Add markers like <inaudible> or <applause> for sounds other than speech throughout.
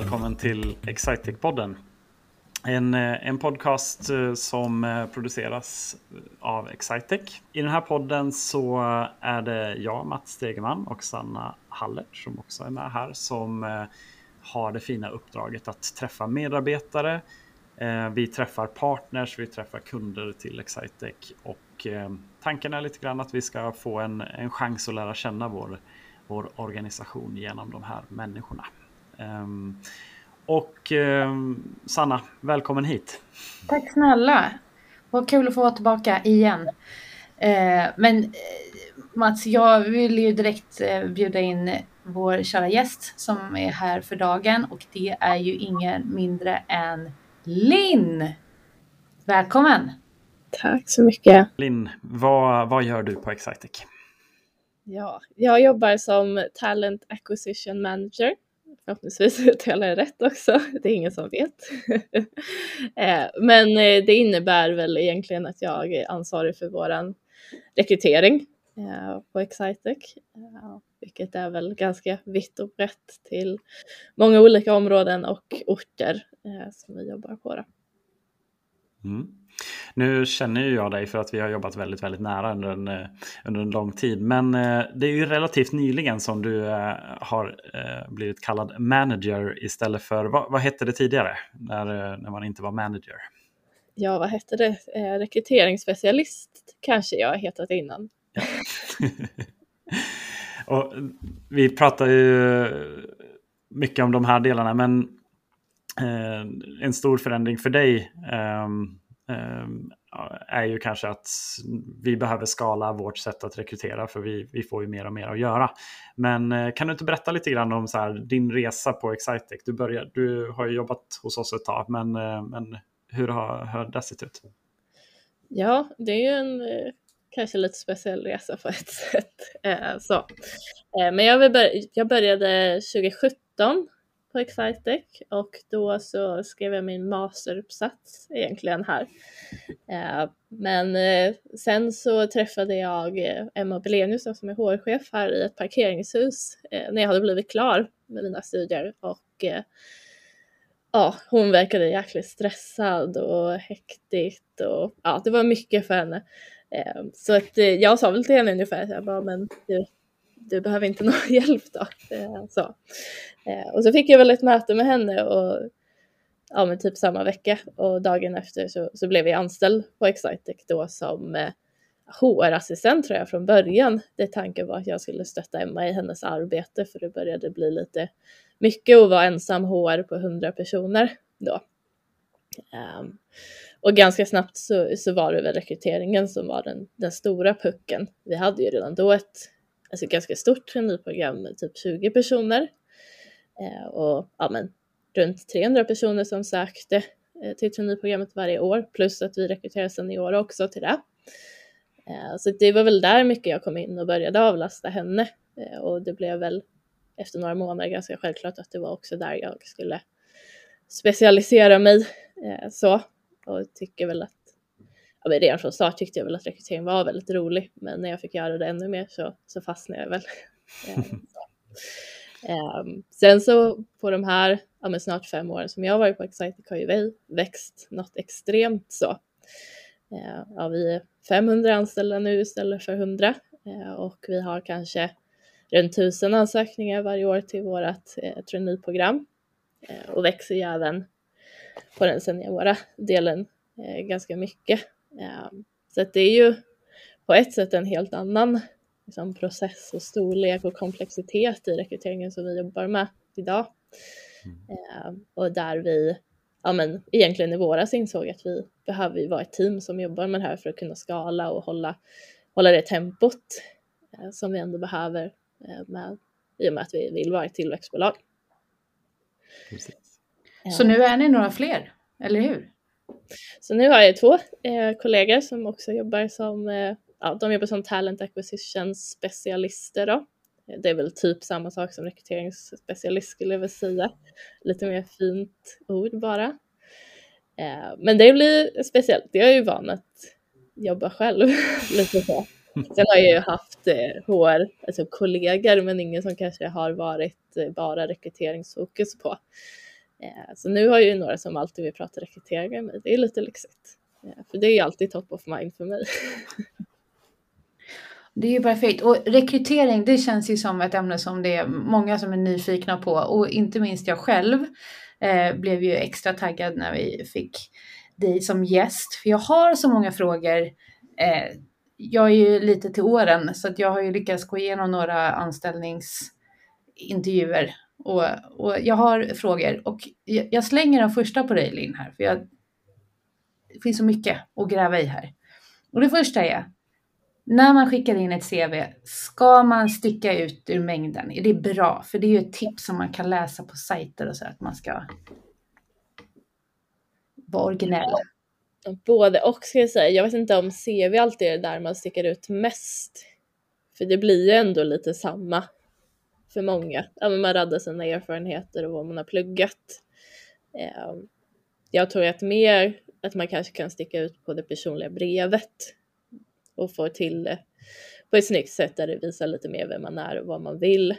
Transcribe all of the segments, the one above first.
Välkommen till Excitec-podden. En, eh, en podcast eh, som eh, produceras av Excitec. I den här podden så är det jag, Mats Stegeman och Sanna Hallert som också är med här som har det fina uppdraget att träffa medarbetare. Vi träffar partners, vi träffar kunder till Excitec och tanken är lite grann att vi ska få en, en chans att lära känna vår, vår organisation genom de här människorna. Ehm, och ehm, Sanna, välkommen hit. Tack snälla. Vad kul att få vara tillbaka igen. Eh, men eh, Mats, jag vill ju direkt eh, bjuda in vår kära gäst som är här för dagen och det är ju ingen mindre än Linn. Välkommen! Tack så mycket. Linn, vad, vad gör du på Excitec? Ja, jag jobbar som Talent Acquisition Manager Förhoppningsvis <laughs> uttalar jag rätt också, det är ingen som vet. <laughs> Eh, men eh, det innebär väl egentligen att jag är ansvarig för våran rekrytering eh, på Excitec, vilket är väl ganska vitt och brett till många olika områden och orter som vi jobbar på. Mm. Nu känner ju jag dig för att vi har jobbat väldigt, väldigt nära under en, eh, under en lång tid. Men eh, det är ju relativt nyligen som du eh, har blivit kallad manager istället för, vad, vad hette det tidigare när, när man inte var manager? Ja, vad hette det? rekryteringsspecialist kanske jag hetat innan. Ja. <laughs> Och vi pratar ju mycket om de här delarna, men en stor förändring för dig Ehm, Ehm, är ju kanske att vi behöver skala vårt sätt att rekrytera för vi, vi får ju mer och mer att göra. Men eh, kan du inte berätta lite grann om så här, din resa på Excitec? Du, du har ju jobbat hos oss ett tag, men, eh, men hur har, har det sett ut? Ja, det är ju en eh, kanske lite speciell resa på ett <laughs> sätt. Så. Men jag började 2017 på Excitec och då så skrev jag min masteruppsats egentligen här. Eh, men eh, sen så träffade jag eh, Emma Belenius som är HR-chef här i ett parkeringshus när jag hade blivit klar med mina studier och ja, hon verkade jäkligt stressad och hektigt och ja, det var mycket för henne. Så att jag sa väl till henne ungefär så jag bara, men du, du behöver inte någon <laughs> hjälp då. Eh, så. Eh, och så fick jag väl ett möte med henne och ja men typ samma vecka och dagen efter så, så blev jag anställd på Excitec då som eh, HR-assistent tror jag från början. Det tanken var att jag skulle stötta Emma i hennes arbete för det började bli lite mycket att vara ensam HR på 100 personer då. Um, och ganska snabbt så, så var det väl rekryteringen som var den, den stora pucken. Vi hade ju redan då ett alltså ganska stort traineeprogram med typ 20 personer. Eh, och ja, men, runt 300 personer som sökte eh, till traineeprogrammet varje år plus att vi rekryterar seniorer också till det. Eh, så det var väl där mycket jag kom in och började avlasta henne. Eh, och det blev väl efter några månader ganska självklart att det var också där jag skulle specialisera mig eh, så. Och tycker väl att ja, men redan från start tyckte jag väl att rekrytering var väldigt rolig men när jag fick göra det ännu mer så, så fastnade jag väl. <laughs> Um, sen så på de här ja, snart fem åren som jag har varit på Excitec har ju vi växt något extremt så. Uh, ja, vi är 500 anställda nu istället för 100 uh, och vi har kanske runt 1000 ansökningar varje år till vårt uh, traineeprogram uh, och växer ju även på den seniora delen uh, ganska mycket. Uh, så att det är ju på ett sätt en helt annan liksom, process och storlek och komplexitet i rekryteringen som vi jobbar med idag. Mm. Eh, och där vi ja, men, egentligen i våras insåg att vi behöver vara ett team som jobbar med det här för att kunna skala och hålla, hålla det tempot eh, som vi ändå behöver eh, med, i och med att vi vill vara ett tillväxtbolag. Precis. Så nu är ni några fler, eller hur? Så nu har jag två eh, kollegor som också jobbar som eh, ja, de jobbar som talent acquisition specialister då. Det är väl typ samma sak som rekryteringsspecialist skulle jag väl säga. Lite mer fint ord bara. Eh, men det blir speciellt. Jag är ju van att jobba själv <laughs> lite så. Sen har jag ju haft eh, HR, alltså kollegor, men ingen som kanske har varit eh, bara rekryteringsfokus på. Eh, så nu har jag ju några som alltid vill prata rekrytering med mig. Det är lite lyxigt. Eh, för det är ju alltid top of mind för mig. <laughs> Det är ju perfekt. Och rekrytering, det känns ju som ett ämne som det är många som är nyfikna på. Och inte minst jag själv eh, blev ju extra taggad när vi fick dig som gäst. För jag har så många frågor. Eh, jag är ju lite till åren så att jag har ju lyckats gå igenom några anställningsintervjuer. Och, och jag har frågor och jag, jag slänger den första på dig Linn här. För jag, det finns så mycket att gräva i här. Och det första är, när man skickar in ett CV, ska man sticka ut ur mängden? Är det bra? För det är ju ett tips som man kan läsa på sajter och så, att man ska vara originell. Både och ska jag säga. Jag vet inte om CV alltid är där man sticker ut mest. För det blir ju ändå lite samma för många. Ja, men man raddar sina erfarenheter och vad man har pluggat. Ehm, jag tror att mer att man kanske kan sticka ut på det personliga brevet och få till det på ett snyggt sätt där det visar lite mer vem man är och vad man vill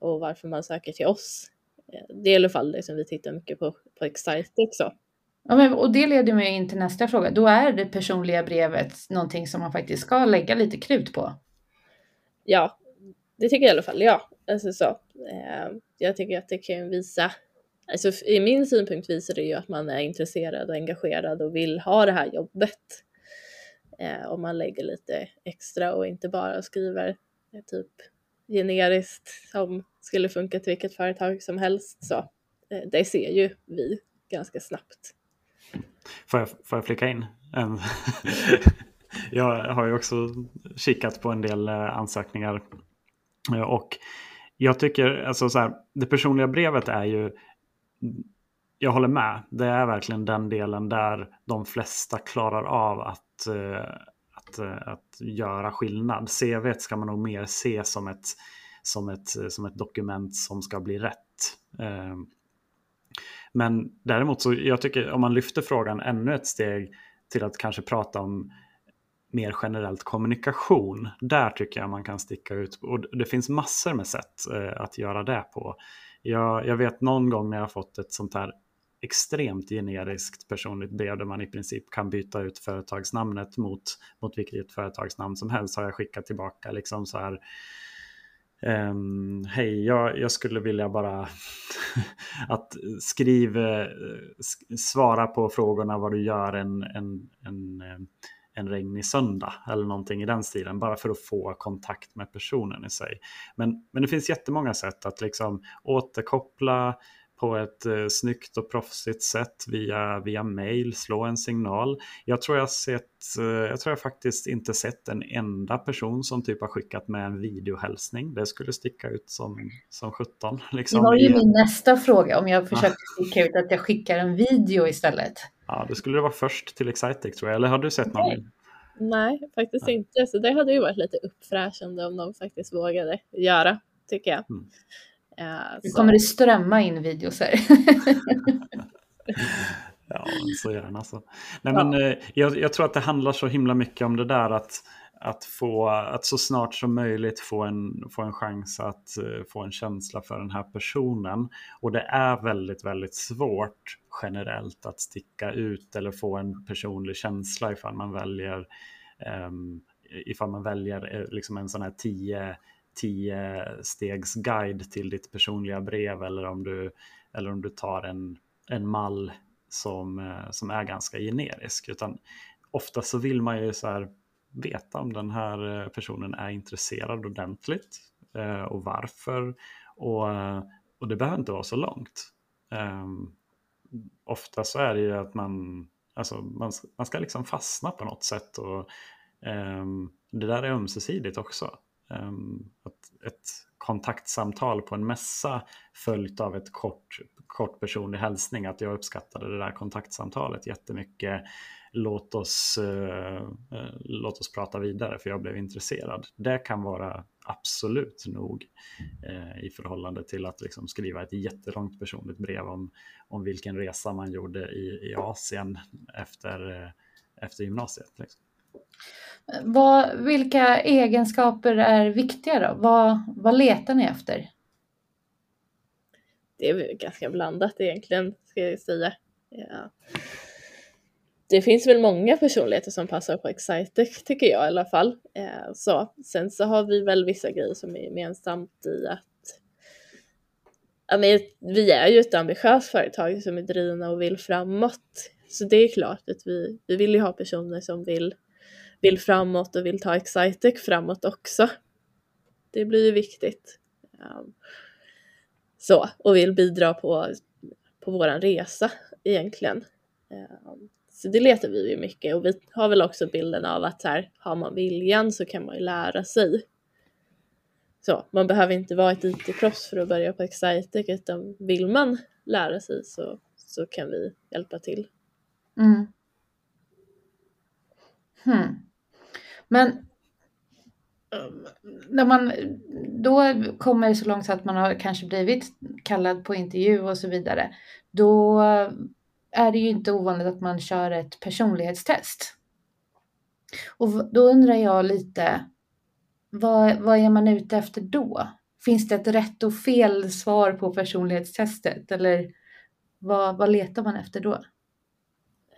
och varför man söker till oss. Ehm, det är i alla fall det som vi tittar mycket på på Excite också. Ja, men, och det leder mig in till nästa fråga. Då är det personliga brevet någonting som man faktiskt ska lägga lite krut på. Ja, det tycker jag i alla fall. Ja, alltså så. Eh, jag tycker att det kan visa, alltså i min synpunkt visar det ju att man är intresserad och engagerad och vill ha det här jobbet. Eh, om man lägger lite extra och inte bara skriver eh, typ generiskt som skulle funka till vilket företag som helst. Så eh, det ser ju vi ganska snabbt. Får jag, får jag flika in? <laughs> Jag har ju också kikat på en del eh, ansökningar. Eh, och jag tycker, alltså så här, det personliga brevet är ju, jag håller med, det är verkligen den delen där de flesta klarar av att, eh, att, eh, att göra skillnad. CV ska man nog mer se som ett, som, ett, som ett dokument som ska bli rätt. Ehm, men däremot så jag tycker om man lyfter frågan ännu ett steg till att kanske prata om mer generellt kommunikation. Där tycker jag man kan sticka ut. Och det finns massor med sätt eh, att göra det på. Jag, jag vet någon gång när jag fått ett sånt här extremt generiskt personligt brev där man i princip kan byta ut företagsnamnet mot, mot vilket företagsnamn som helst har jag skickat tillbaka liksom så här Um, Hej, jag, jag, skulle vilja bara <laughs> att skriv, eh, sk svara på frågorna vad du gör en, en, en, eh, en regnig söndag eller någonting i den stilen. Bara för att få kontakt med personen i sig. Men, men det finns jättemånga sätt att liksom återkoppla på ett eh, snyggt och proffsigt sätt via, via mail, slå en signal. Jag tror jag, sett, eh, jag tror jag faktiskt inte sett en enda person som typ har skickat med en videohälsning. Det skulle sticka ut som, som 17. Liksom. Det var ju min nästa fråga, om jag försöker sticka ut att jag skickar en video istället. Ja, det skulle det vara först till Excitec tror jag. Eller har du sett någon? Nej, Nej faktiskt Nej. inte. Så det hade ju varit lite uppfräschande om de faktiskt vågade göra, tycker jag. Mm. Uh, nu kommer det strömma in videos här. <laughs> ja, så gärna så. Nej, ja. men, eh, jag, jag, tror att det handlar så himla mycket om det där att, att, få, att så snart som möjligt få en, få en chans att eh, få en känsla för den här personen. Och det är väldigt, väldigt svårt generellt att sticka ut eller få en personlig känsla ifall man väljer um, ifall man väljer eh, liksom en sån här tio tio stegs guide till ditt personliga brev eller om du, eller om du tar en, en mall som, eh, som är ganska generisk. Utan ofta så vill man ju så här veta om den här eh, personen är intresserad ordentligt eh, och varför. Och, eh, och det behöver inte vara så långt. Ehm, ofta så är det ju att man, alltså man, man ska liksom fastna på något sätt. och um, Det där är ömsesidigt också. Um, att ett kontaktsamtal på en mässa följt av ett kort, kort personlig hälsning. Att jag uppskattade det där kontaktsamtalet jättemycket. Låt oss, uh, uh, låt oss prata vidare för jag blev intresserad. Det kan vara absolut nog uh, i förhållande till att liksom skriva ett jättelångt personligt brev om, om vilken resa man gjorde i, i Asien efter, efter gymnasiet. Liksom. Vad, vilka egenskaper är viktiga då? Vad, vad letar ni efter? Det är ganska blandat egentligen, ska jag säga. Ja. Det finns väl många personligheter som passar på Excitec, tycker jag i alla fall. Eh, så. Sen så har vi väl vissa grejer som är gemensamt i att ja, men vi är ju ett ambitiöst företag som är drivna och vill framåt. Så det är klart att vi, vi vill ju ha personer som vill, vill framåt och vill ta Excitec framåt också. Det blir ju viktigt. Um, så, och vill bidra på, på våran resa egentligen. Så det letar vi ju mycket och vi har väl också bilden av att så här, har man viljan så kan man ju lära sig. Så, man behöver inte vara ett IT-proffs för att börja på Excitec utan vill man lära sig så, så kan vi hjälpa till. Mm. Hmm. Men när man då kommer så långt så att man har kanske blivit kallad på intervju och så vidare, då är det ju inte ovanligt att man kör ett personlighetstest. Och då undrar jag lite, vad, vad är man ute efter då? Finns det ett rätt och fel svar på personlighetstestet eller vad, vad letar man efter då?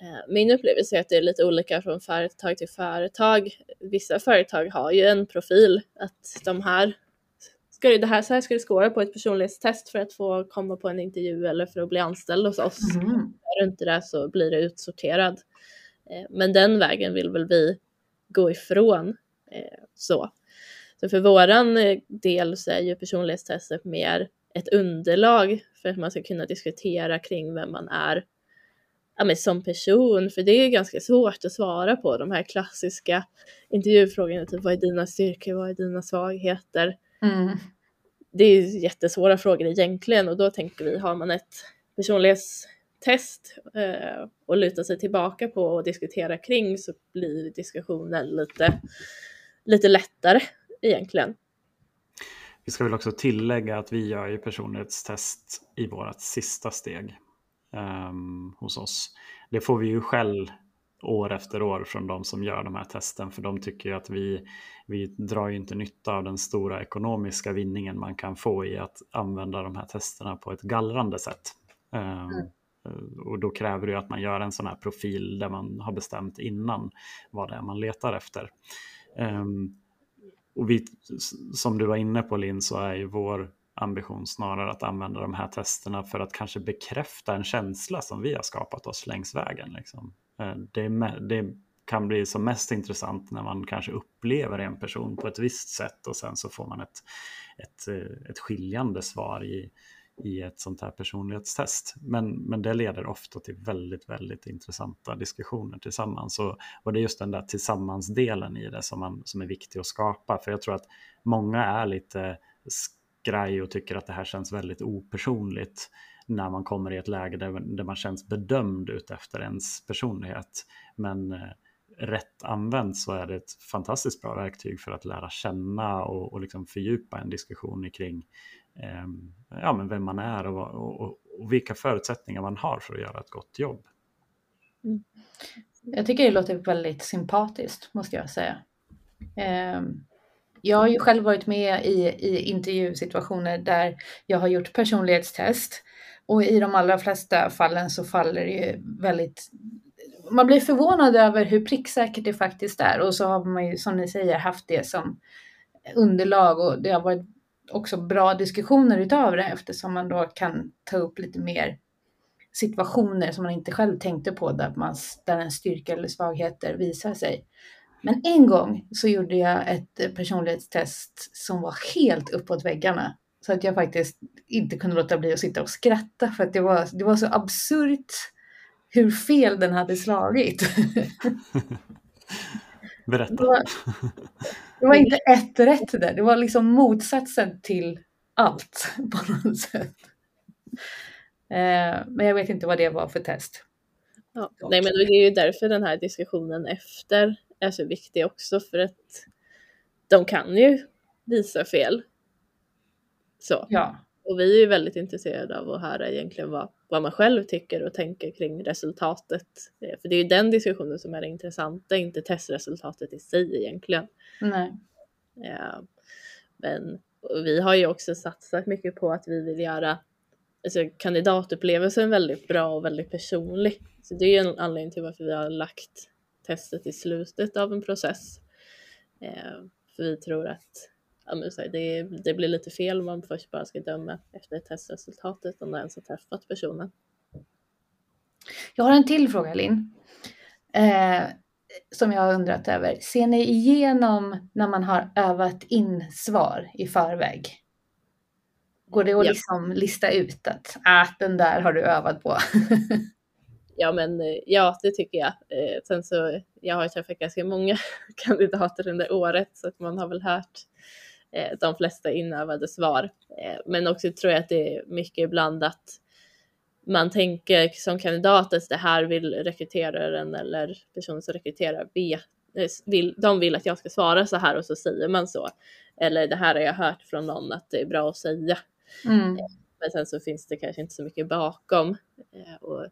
Eh, min upplevelse är att det är lite olika från företag till företag. Vissa företag har ju en profil att de här, ska det, det här, så här ska du skåra på ett personlighetstest för att få komma på en intervju eller för att bli anställd hos oss. Mm. Du inte det så blir du utsorterad. Eh, men den vägen vill väl vi gå ifrån. Eh, så. så för våran del så är ju personlighetstestet mer ett underlag för att man ska kunna diskutera kring vem man är ja, men som person, för det är ganska svårt att svara på de här klassiska intervjufrågorna, typ vad är dina styrkor, vad är dina svagheter? Mm. Det är jättesvåra frågor egentligen och då tänker vi, har man ett personlighetstest eh, och luta sig tillbaka på och diskutera kring så blir diskussionen lite, lite lättare egentligen. Vi ska väl också tillägga att vi gör ju personlighetstest i vårt sista steg um, hos oss. Det får vi ju själv år efter år från de som gör de här testen för de tycker ju att vi, vi drar ju inte nytta av den stora ekonomiska vinningen man kan få i att använda de här testerna på ett gallrande sätt. Um. Eh, och då kräver det att man gör en sån här profil där man har bestämt innan vad det är man letar efter. Ehm, och vi, som du var inne på Linn så är ju vår ambition snarare att använda de här testerna för att kanske bekräfta en känsla som vi har skapat oss längs vägen. Liksom. Eh, det, det, kan bli som mest intressant när man kanske upplever en person på ett visst sätt och sen så får man ett, ett, eh, ett skiljande svar i, i ett sånt här personlighetstest. Men, men det leder ofta till väldigt, väldigt intressanta diskussioner tillsammans. Och, och det är just den där tillsammansdelen i det som, man, som är viktig att skapa. För jag tror att många är lite skraj och tycker att det här känns väldigt opersonligt när man kommer i ett läge där, där man känns bedömd utefter ens personlighet. Men eh, rätt använt så är det ett fantastiskt bra verktyg för att lära känna och, och liksom fördjupa en diskussion kring Ehm, ja, men vem man är och, och, och, vilka förutsättningar man har för att göra ett gott jobb. Mm. Jag tycker det låter väldigt sympatiskt måste jag säga. Eh, jag har ju själv varit med i, i intervjusituationer där jag har gjort personlighetstest och i de allra flesta fallen så faller det ju väldigt man blir förvånad över hur pricksäkert det faktiskt är och så har man ju som ni säger haft det som underlag och det har varit också bra diskussioner utav det eftersom man då kan ta upp lite mer situationer som man inte själv tänkte på där, man, där en styrka eller svagheter visar sig. Men en gång så gjorde jag ett personlighetstest som var helt uppåt väggarna. Så att jag faktiskt inte kunde låta bli att sitta och skratta för att det var, det var så absurt hur fel den hade slagit. <laughs> <laughs> Berätta. Det var, <laughs> det var, inte ett rätt där, det var liksom motsatsen till allt <laughs> på något sätt. Eh, men jag vet inte vad det var för test. Ja, nej men det är ju därför den här diskussionen efter är så viktig också för att de kan ju visa fel. Så. Ja. och vi är ju väldigt intresserade av att höra egentligen vad, vad man själv tycker och tänker kring resultatet. Eh, för det är ju den diskussionen som är det intressanta, inte testresultatet i sig egentligen. Nej. Ja, men vi har ju också satsat mycket på att vi vill göra alltså, kandidatupplevelsen väldigt bra och väldigt personlig. Så det är ju en anledning till varför vi har lagt testet i slutet av en process. Eh, för vi tror att ja, men så här, det, det blir lite fel om man först bara ska döma efter testresultatet om man ens har träffat personen. Jag har en till fråga Linn. Eh, som jag har undrat över. Ser ni igenom när man har övat in svar i förväg? Går det att Ja. liksom lista ut att ah, den där har du övat på? <laughs> Ja men eh, ja, det tycker jag. Eh, sen så, jag har träffat ganska många <laughs> kandidater under året så att man har väl hört de flesta inövade svar. Eh, men också tror jag att det är mycket ibland att man tänker som kandidat att det här vill rekryteraren eller personen som rekryterar vet, eh, vill, de vill att jag ska svara så här och så säger man så. Eller det här har jag hört från någon att det är bra att säga. Mm. Men sen så finns det kanske inte så mycket bakom. Eh, och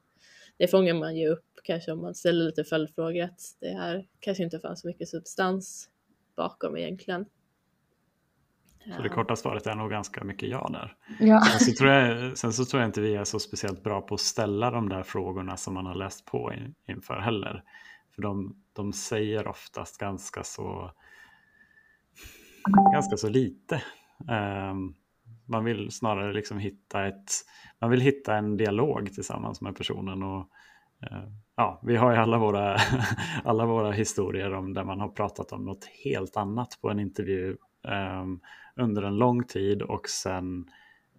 det fångar man ju upp kanske om man ställer lite följdfrågor att det här kanske inte fanns så mycket substans bakom egentligen. Så det korta svaret är nog ganska mycket ja där. Ja. Sen så, tror jag, sen så tror jag inte vi är så speciellt bra på att ställa de där frågorna som man har läst på in, inför heller. För de, de säger oftast ganska så, ganska så lite. Ehm, man vill snarare liksom hitta ett, man vill hitta en dialog tillsammans med personen. Och, eh, ja, vi har ju alla våra, <laughs> alla våra historier om där man har pratat om något helt annat på en intervju Ehm, under en lång tid och sen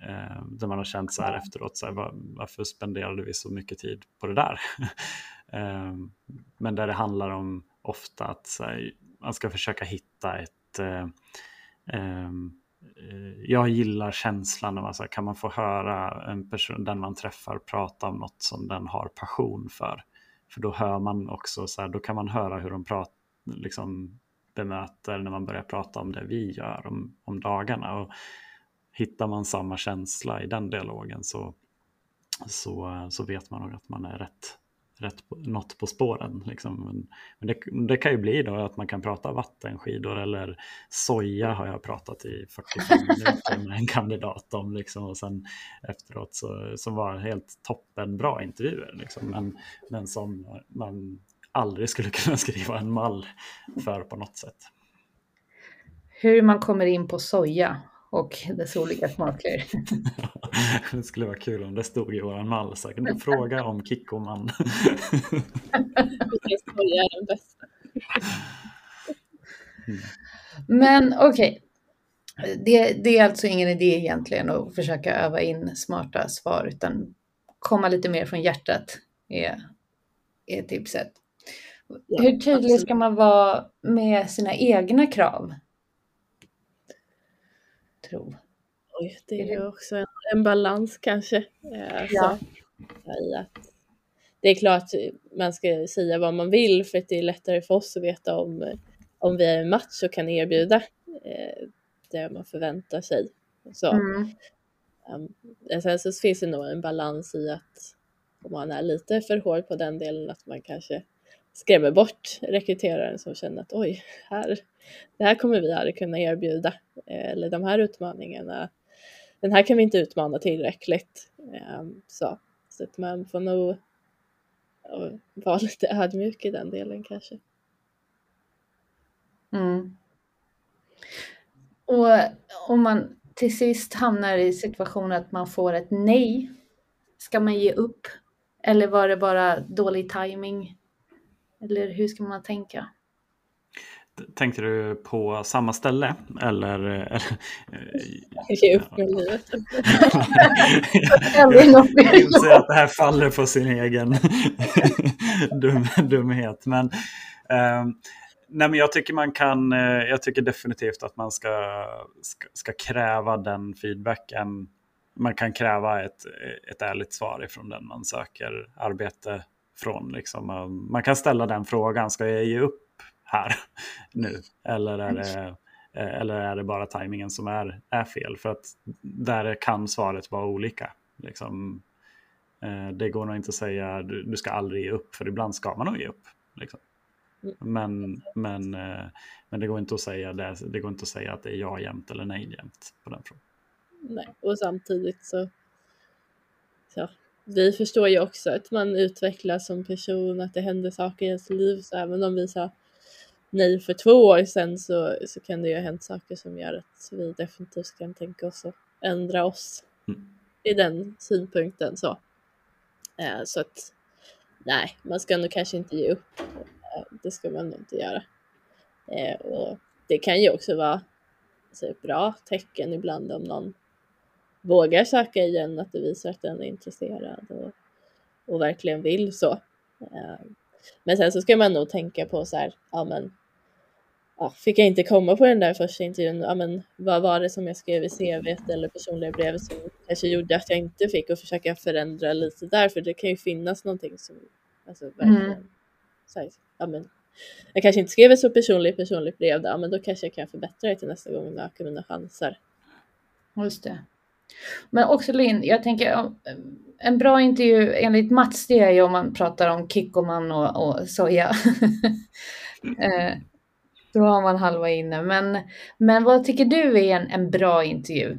eh, där man har känt så här efteråt, så här, var, varför spenderade vi så mycket tid på det där? <laughs> Ehm, men där det handlar om ofta att så här, man ska försöka hitta ett eh, ehm, eh, jag gillar känslan av att kan man få höra en person, den man träffar prata om något som den har passion för. För då hör man också, så här, då kan man höra hur de pratar, liksom bemöter när man börjar prata om det vi gör om, om dagarna. Och hittar man samma känsla i den dialogen så, så, så vet man nog att man är rätt, rätt på, något på spåren. Liksom. Men, men det, det kan ju bli då att man kan prata vattenskidor eller soja har jag pratat i 45 <laughs> minuter med en kandidat om. Liksom, och sen efteråt så, som var helt toppenbra intervjuer. Liksom, men, men som man aldrig skulle <laughs> kunna skriva en mall för på något sätt. Hur man kommer in på soja och dess olika smaker. <laughs> det skulle vara kul om det stod i våran mall. Så kan du fråga om Kikkoman. Är den bästa? Men okej. Det, det är alltså ingen idé egentligen att försöka öva in smarta svar utan komma lite mer från hjärtat är, är tipset. Ja, Hur tydlig absolut. ska man vara med sina egna krav? Tro. Oj, det är ju också en, en balans kanske. Eh, Ja. så, i att det är klart man ska säga vad man vill för att det är lättare för oss att veta om, om vi är en match och kan erbjuda eh, det man förväntar sig. Så, Mm. um, sen så finns det nog en balans i att om man är lite för hård på den delen att man kanske skrämmer bort rekryteraren som känner att oj, här, det här kommer vi aldrig kunna erbjuda. Eh, eller de här utmaningarna, den här kan vi inte utmana tillräckligt. Ehm, så, så att man får nog vara lite ödmjuk i den delen kanske. Mm. Och om man till sist hamnar i situationen att man får ett nej, ska man ge upp? Eller var det bara dålig timing? Eller hur ska man tänka? Tänkte du på samma ställe? Eller, <laughs> eller Ge upp med livet. Aldrig något jag mer. inser att det här faller på sin egen <laughs> dum, dumhet. Men, ehm, nej, men jag tycker man kan, eh, jag tycker definitivt att man ska, ska, ska kräva den feedbacken. Man kan kräva ett, ett ärligt svar ifrån den man söker arbete från. Liksom. Man kan ställa den frågan, ska jag ge upp här <laughs> nu? Eller är det, eller är det bara tajmingen som är, är fel? För att där kan svaret vara olika. Liksom, det går nog inte att säga du, du ska aldrig ge upp, för ibland ska man nog ge upp. Liksom. Mm. Men, men, men det, går inte att säga det, det går inte att säga att det är ja jämt eller nej jämt på den frågan. Nej, och samtidigt så, så vi förstår ju också att man utvecklas som person, att det händer saker i ens liv. Så även om vi sa nej för två år sedan så, så kan det ju ha hänt saker som gör att vi definitivt kan tänka oss att ändra oss mm. i den synpunkten. Så. Eh, så att nej, man ska nog kanske inte ge upp. Eh, det ska man nog inte göra. Eh, och det kan ju också vara alltså, ett bra tecken ibland om någon vågar söka igen, att det visar att den är intresserad och, och verkligen vill så. Eh, men sen så ska man nog tänka på så här, ja men ja, fick jag inte komma på den där första intervjun, ja men vad var det som jag skrev i CV eller personliga brevet som kanske gjorde att jag inte fick och försöka förändra lite där, för det kan ju finnas någonting som alltså verkligen mm. så här, ja men jag kanske inte skrev ett så personligt personligt brev där, men då kanske jag kan förbättra det till nästa gång och öka mina chanser. Just det. Men också Linn, jag tänker en bra intervju enligt Mats det är ju om man pratar om Kikkoman och, och soja. <laughs> eh, då har man halva inne. Men, men vad tycker du är en, en bra intervju?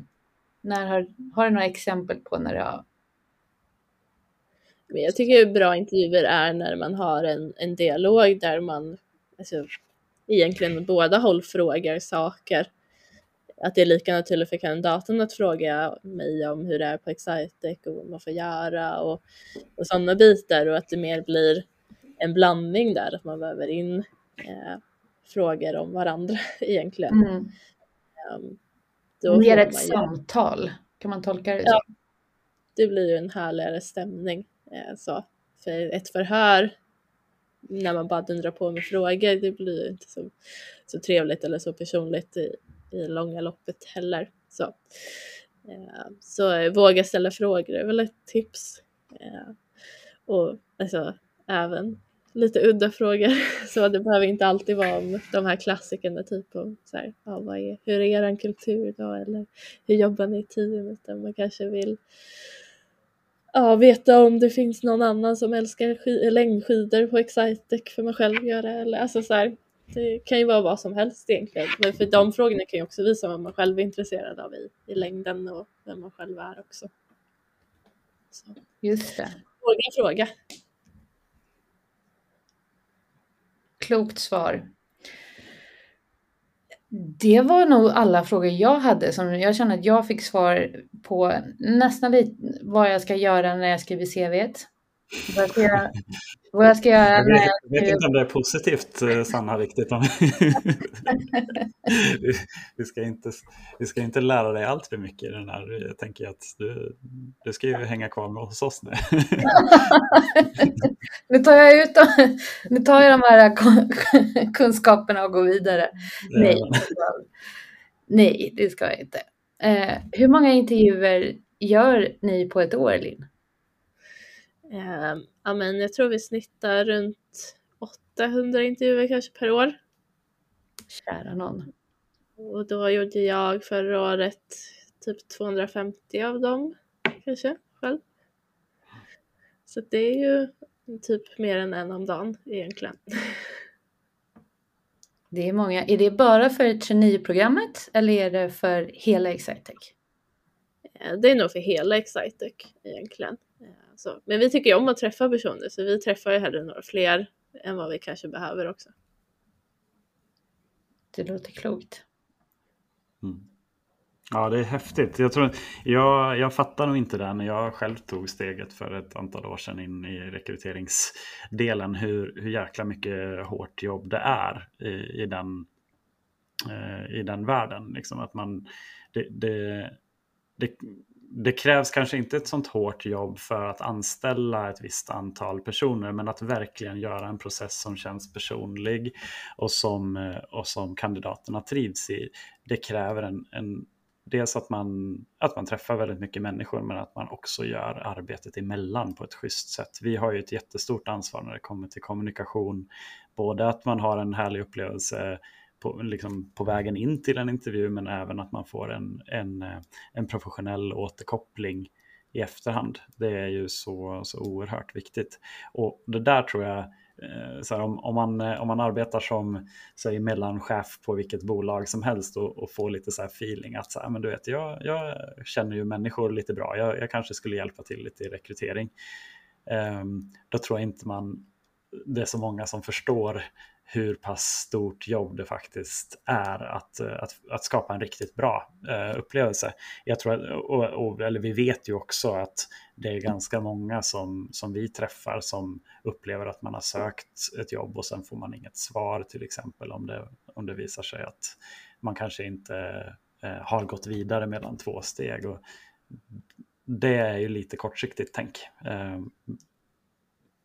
När har, har du några exempel på när det har jag tycker bra intervjuer är när man har en, en dialog där man alltså, egentligen båda håll frågar saker att det är lika naturligt för kandidaten att fråga mig om hur det är på Excitec och vad man får göra och, och sådana bitar och att det mer blir en blandning där, att man väver in eh, frågor om varandra <laughs> egentligen. Mm. Um, mer ett samtal, kan man tolka det? Ja, det blir ju en härligare stämning. Eh, så. För ett förhör, när man bara dundrar på med frågor, det blir inte så, så trevligt eller så personligt i, i långa loppet heller. Så, eh, så våga ställa frågor är väl ett tips. Eh, och alltså, även lite udda frågor. <laughs> Så det behöver inte alltid vara om de här klassikerna, typ om så här, ja, vad är, hur är er kultur då? Eller hur jobbar ni i team? Utan man kanske vill ja, veta om det finns någon annan som älskar längdskidor på Excitec för man själv gör det. Eller, alltså så här, det kan ju vara vad som helst egentligen. Men för de frågorna kan ju också visa vad man själv är intresserad av i, i längden och vem man själv är också. Så. Just det. Fråga, fråga. Klokt svar. Det var nog alla frågor jag hade. Som jag känner att jag fick svar på nästan lite vad jag ska göra när jag skriver CVt. Vad ska jag, vad ska jag göra? Jag vet, jag vet inte om det är positivt, eh, Sanna, riktigt. <laughs> vi, ska inte, vi ska inte lära dig allt för mycket i den här. Jag tänker att du, du ska ju hänga kvar med hos oss nu. <laughs> nu tar jag ut dem, nu tar jag de här kunskaperna och går vidare. Nej, Nej det ska jag inte. Eh, hur många intervjuer gör ni på ett år, Linn? Eh, ja, men jag tror vi snittar runt 800 intervjuer kanske per år. Kära någon. Och då gjorde jag förra året typ 250 av dem kanske själv. Så det är ju typ mer än en om dagen egentligen. <laughs> Det är många. Är det bara för traineeprogrammet eller är det för hela Excitec? Eh, det är nog för hela Excitec egentligen. Så. Men vi tycker ju om att träffa personer så vi träffar ju hellre några fler än vad vi kanske behöver också. Det låter klokt. Mm. Ja, det är häftigt. Jag, tror, jag, jag fattar nog inte det när jag själv tog steget för ett antal år sedan in i rekryteringsdelen. Hur, hur jäkla mycket hårt jobb det är i, i, den, eh, i den världen. Liksom att man, det, det, det, det krävs kanske inte ett sånt hårt jobb för att anställa ett visst antal personer, men att verkligen göra en process som känns personlig och som, eh, och som kandidaterna trivs i. Det kräver en, en dels att man, att man träffar väldigt mycket människor, men att man också gör arbetet emellan på ett schysst sätt. Vi har ju ett jättestort ansvar när det kommer till kommunikation, både att man har en härlig upplevelse på, liksom på vägen in till en intervju men även att man får en, en, eh, en professionell återkoppling i efterhand. Det är ju så, så oerhört viktigt. Och det där tror jag, eh, så här, om, om, man, eh, om man arbetar som säg, mellanchef på vilket bolag som helst och, och får lite så här feeling att så här, men du vet, jag, jag känner ju människor lite bra, jag, jag kanske skulle hjälpa till lite i rekrytering. Um, då tror jag inte man, det är så många som förstår hur pass stort jobb det faktiskt är att, eh, att, att skapa en riktigt bra eh, upplevelse. Jag tror att, och, och, eller vi vet ju också att det är ganska många som, som vi träffar som upplever att man har sökt ett jobb och sen får man inget svar till exempel om det, om det visar sig att man kanske inte eh, har gått vidare mellan två steg. Och det är ju lite kortsiktigt tänk. Eh,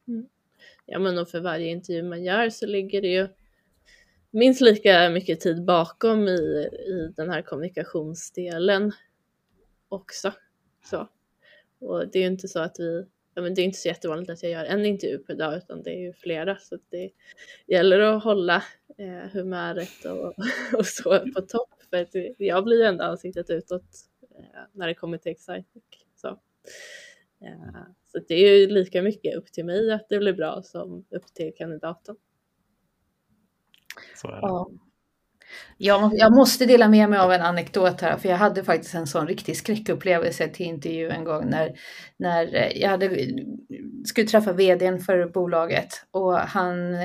mm ja men och för varje intervju man gör så ligger det ju minst lika mycket tid bakom i, i den här kommunikationsdelen också. Så. Och det är ju inte så att vi, ja men det är inte så jättevanligt att jag gör en intervju per dag utan det är ju flera så det gäller att hålla eh, humöret och, <laughs> och så på topp för att jag blir ju ändå ansiktet utåt eh, när det kommer till Excitec. Så. Eh, så det är ju lika mycket upp till mig att det blir bra som upp till kandidaten. Så är det. Ja. Jag, jag måste dela med mig av en anekdot här, för jag hade faktiskt en sån riktig skräckupplevelse till intervju en gång när, när jag hade, skulle träffa vdn för bolaget och han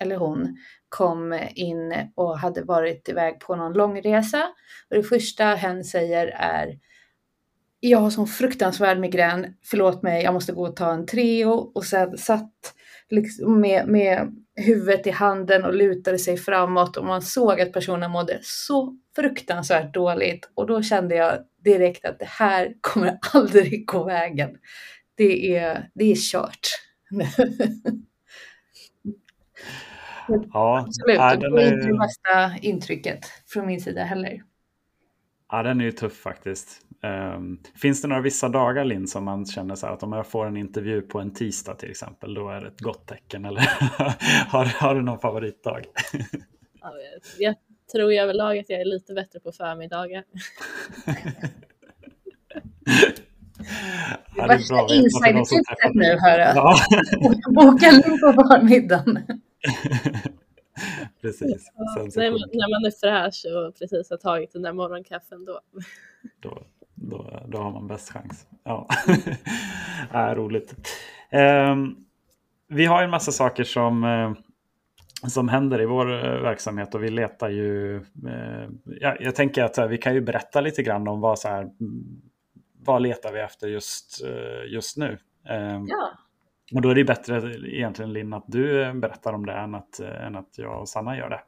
eller hon kom in och hade varit iväg på någon långresa. Och det första hen säger är jag har sån fruktansvärd migrän, förlåt mig, jag måste gå och ta en Treo och sen satt liksom med, med huvudet i handen och lutade sig framåt och man såg att personen mådde så fruktansvärt dåligt och då kände jag direkt att det här <laughs> kommer aldrig gå vägen. Det är, det är kört. ja, <laughs> Absolut, det var inte det bästa intrycket från min sida heller. Ja, den är ju tuff faktiskt. Um, finns det några vissa dagar Linn som man känner så här att om jag får en intervju på en tisdag till exempel, då är det ett gott tecken? Eller <laughs> har, har du någon favoritdag? <laughs> ja, jag, jag tror i överlag att jag är lite bättre på förmiddagar. <laughs> ja, det är bra insidertipset nu hör jag. Ja. Boka Linn på förmiddagen. <laughs> precis. När, man, när man är fräsch och precis har tagit den där morgonkaffen då. <laughs> då då, då har man bäst chans. Ja, <laughs> äh, roligt. Eh, vi har en massa saker som, eh, som händer i vår eh, verksamhet och vi letar ju. Eh, ja, jag tänker att här, vi kan ju berätta lite grann om vad, så här, vad letar vi efter just, eh, just nu. Ehm, ja. Och då är det bättre egentligen Linn att du eh, berättar om det än att, eh, än att jag och Sanna gör det.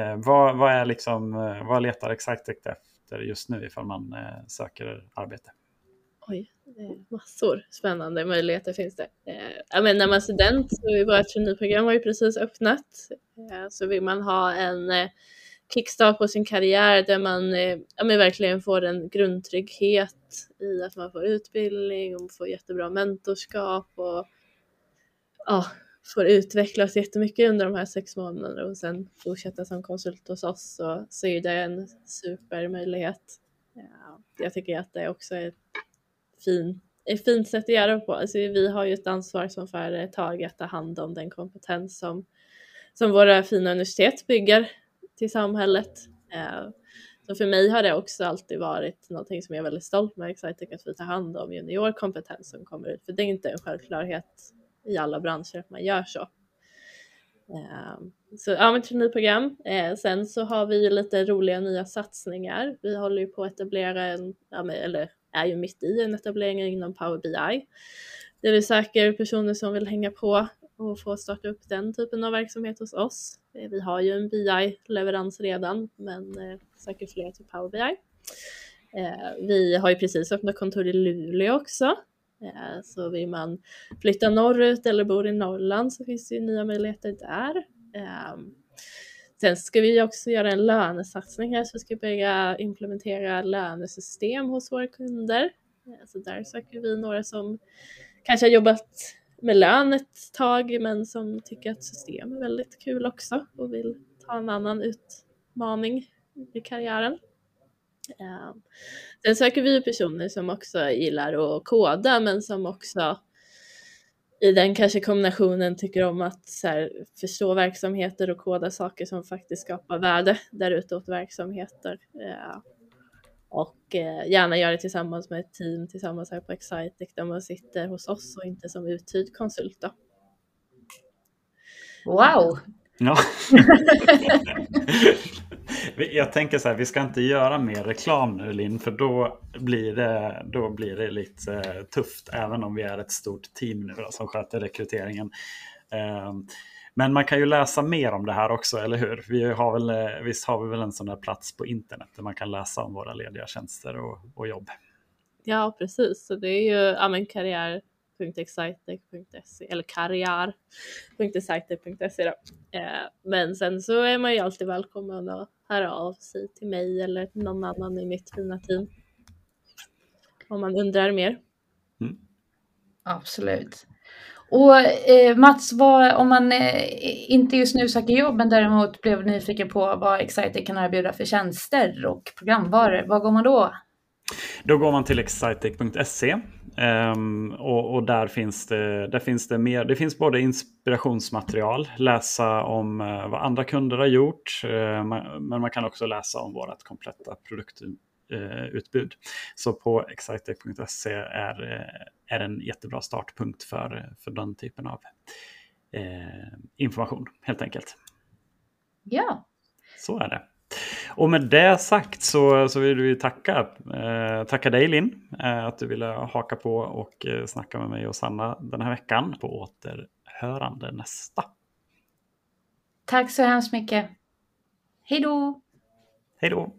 Eh, vad, vad, är liksom, eh, vad letar exakt efter? just nu ifall man eh, söker arbete? Oj, massor spännande möjligheter finns det. Eh, men när man är student så vårt traineeprogram har ju precis öppnat. Eh, så vill man ha en eh, kickstart på sin karriär där man eh, ja, men verkligen får en grundtrygghet i att man får utbildning och får jättebra mentorskap och ja, får utvecklas jättemycket under de här sex månaderna och sen fortsätta som konsult hos oss så, så är det en supermöjlighet. Ja, jag tycker att det också är ett, fin, ett fint sätt att göra det på. Alltså, vi har ju ett ansvar som företag att ta hand om den kompetens som, som våra fina universitet bygger till samhället. Så för mig har det också alltid varit någonting som jag är väldigt stolt med, Excitec, att vi tar hand om juniorkompetens som kommer ut, för det är inte en självklarhet i alla branscher att man gör så. Ehm, så ja, men typ traineeprogram. Eh, sen så har vi lite roliga nya satsningar. Vi håller ju på att etablera en, eller är ju mitt i en etablering inom Power BI. Där vi söker personer som vill hänga på och få starta upp den typen av verksamhet hos oss. Eh, vi har ju en BI-leverans redan, men eh, söker fler till Power BI. Vi har ju precis öppnat kontor i Luleå också, Eh, så vill man flytta norrut eller bor i Norrland så finns det ju nya möjligheter där. Ehm, sen ska vi också göra en lönesatsning här så vi ska börja implementera lönesystem hos våra kunder. Eh, så där söker vi några som kanske har jobbat med lön ett tag men som tycker att system är väldigt kul också och vill ta en annan utmaning i karriären. Uh, sen söker vi personer som också gillar att koda men som också i den kanske kombinationen tycker om att så här, förstå verksamheter och koda saker som faktiskt skapar värde där ute åt verksamheter. Uh, och eh, gärna göra det tillsammans med ett team tillsammans här på Excitec där man sitter hos oss och inte som uthyrd konsult. Då. Wow! Ja. <laughs> <laughs> Jag tänker så här, vi ska inte göra mer reklam nu Linn, för då blir det, då blir det lite eh, tufft, även om vi är ett stort team nu då, som sköter rekryteringen. Ehm, men man kan ju läsa mer om det här också, eller hur? Vi har väl, eh, visst har vi väl en sån där plats på internet där man kan läsa om våra lediga tjänster och, och jobb? Ja, precis. Så det är ju ja, karriär.excitec.se eller karriär.excitec.se. Eh, men sen så är man ju alltid välkommen att höra av sig till mig eller någon annan i mitt fina team. Om man undrar mer. Mm. Absolut. Och eh, Mats, vad, om man eh, inte just nu söker jobb men däremot blev nyfiken på vad Excitec kan erbjuda för tjänster och programvaror, vad går man då? Då går man till excitec.se um, och, och, där, finns det, där finns det mer. Det finns både inspirationsmaterial, läsa om uh, vad andra kunder har gjort, uh, man, men man kan också läsa om vårt kompletta produktutbud. Uh, Så på excitec.se är är en jättebra startpunkt för, för den typen av eh, information helt enkelt. Ja. Så är det. Och med det sagt så, så vill vi tacka, eh, tacka dig Linn eh, att du ville haka på och eh, snacka med mig och Sanna den här veckan. På återhörande nästa. Tack så hemskt mycket. Hej då! Hej då!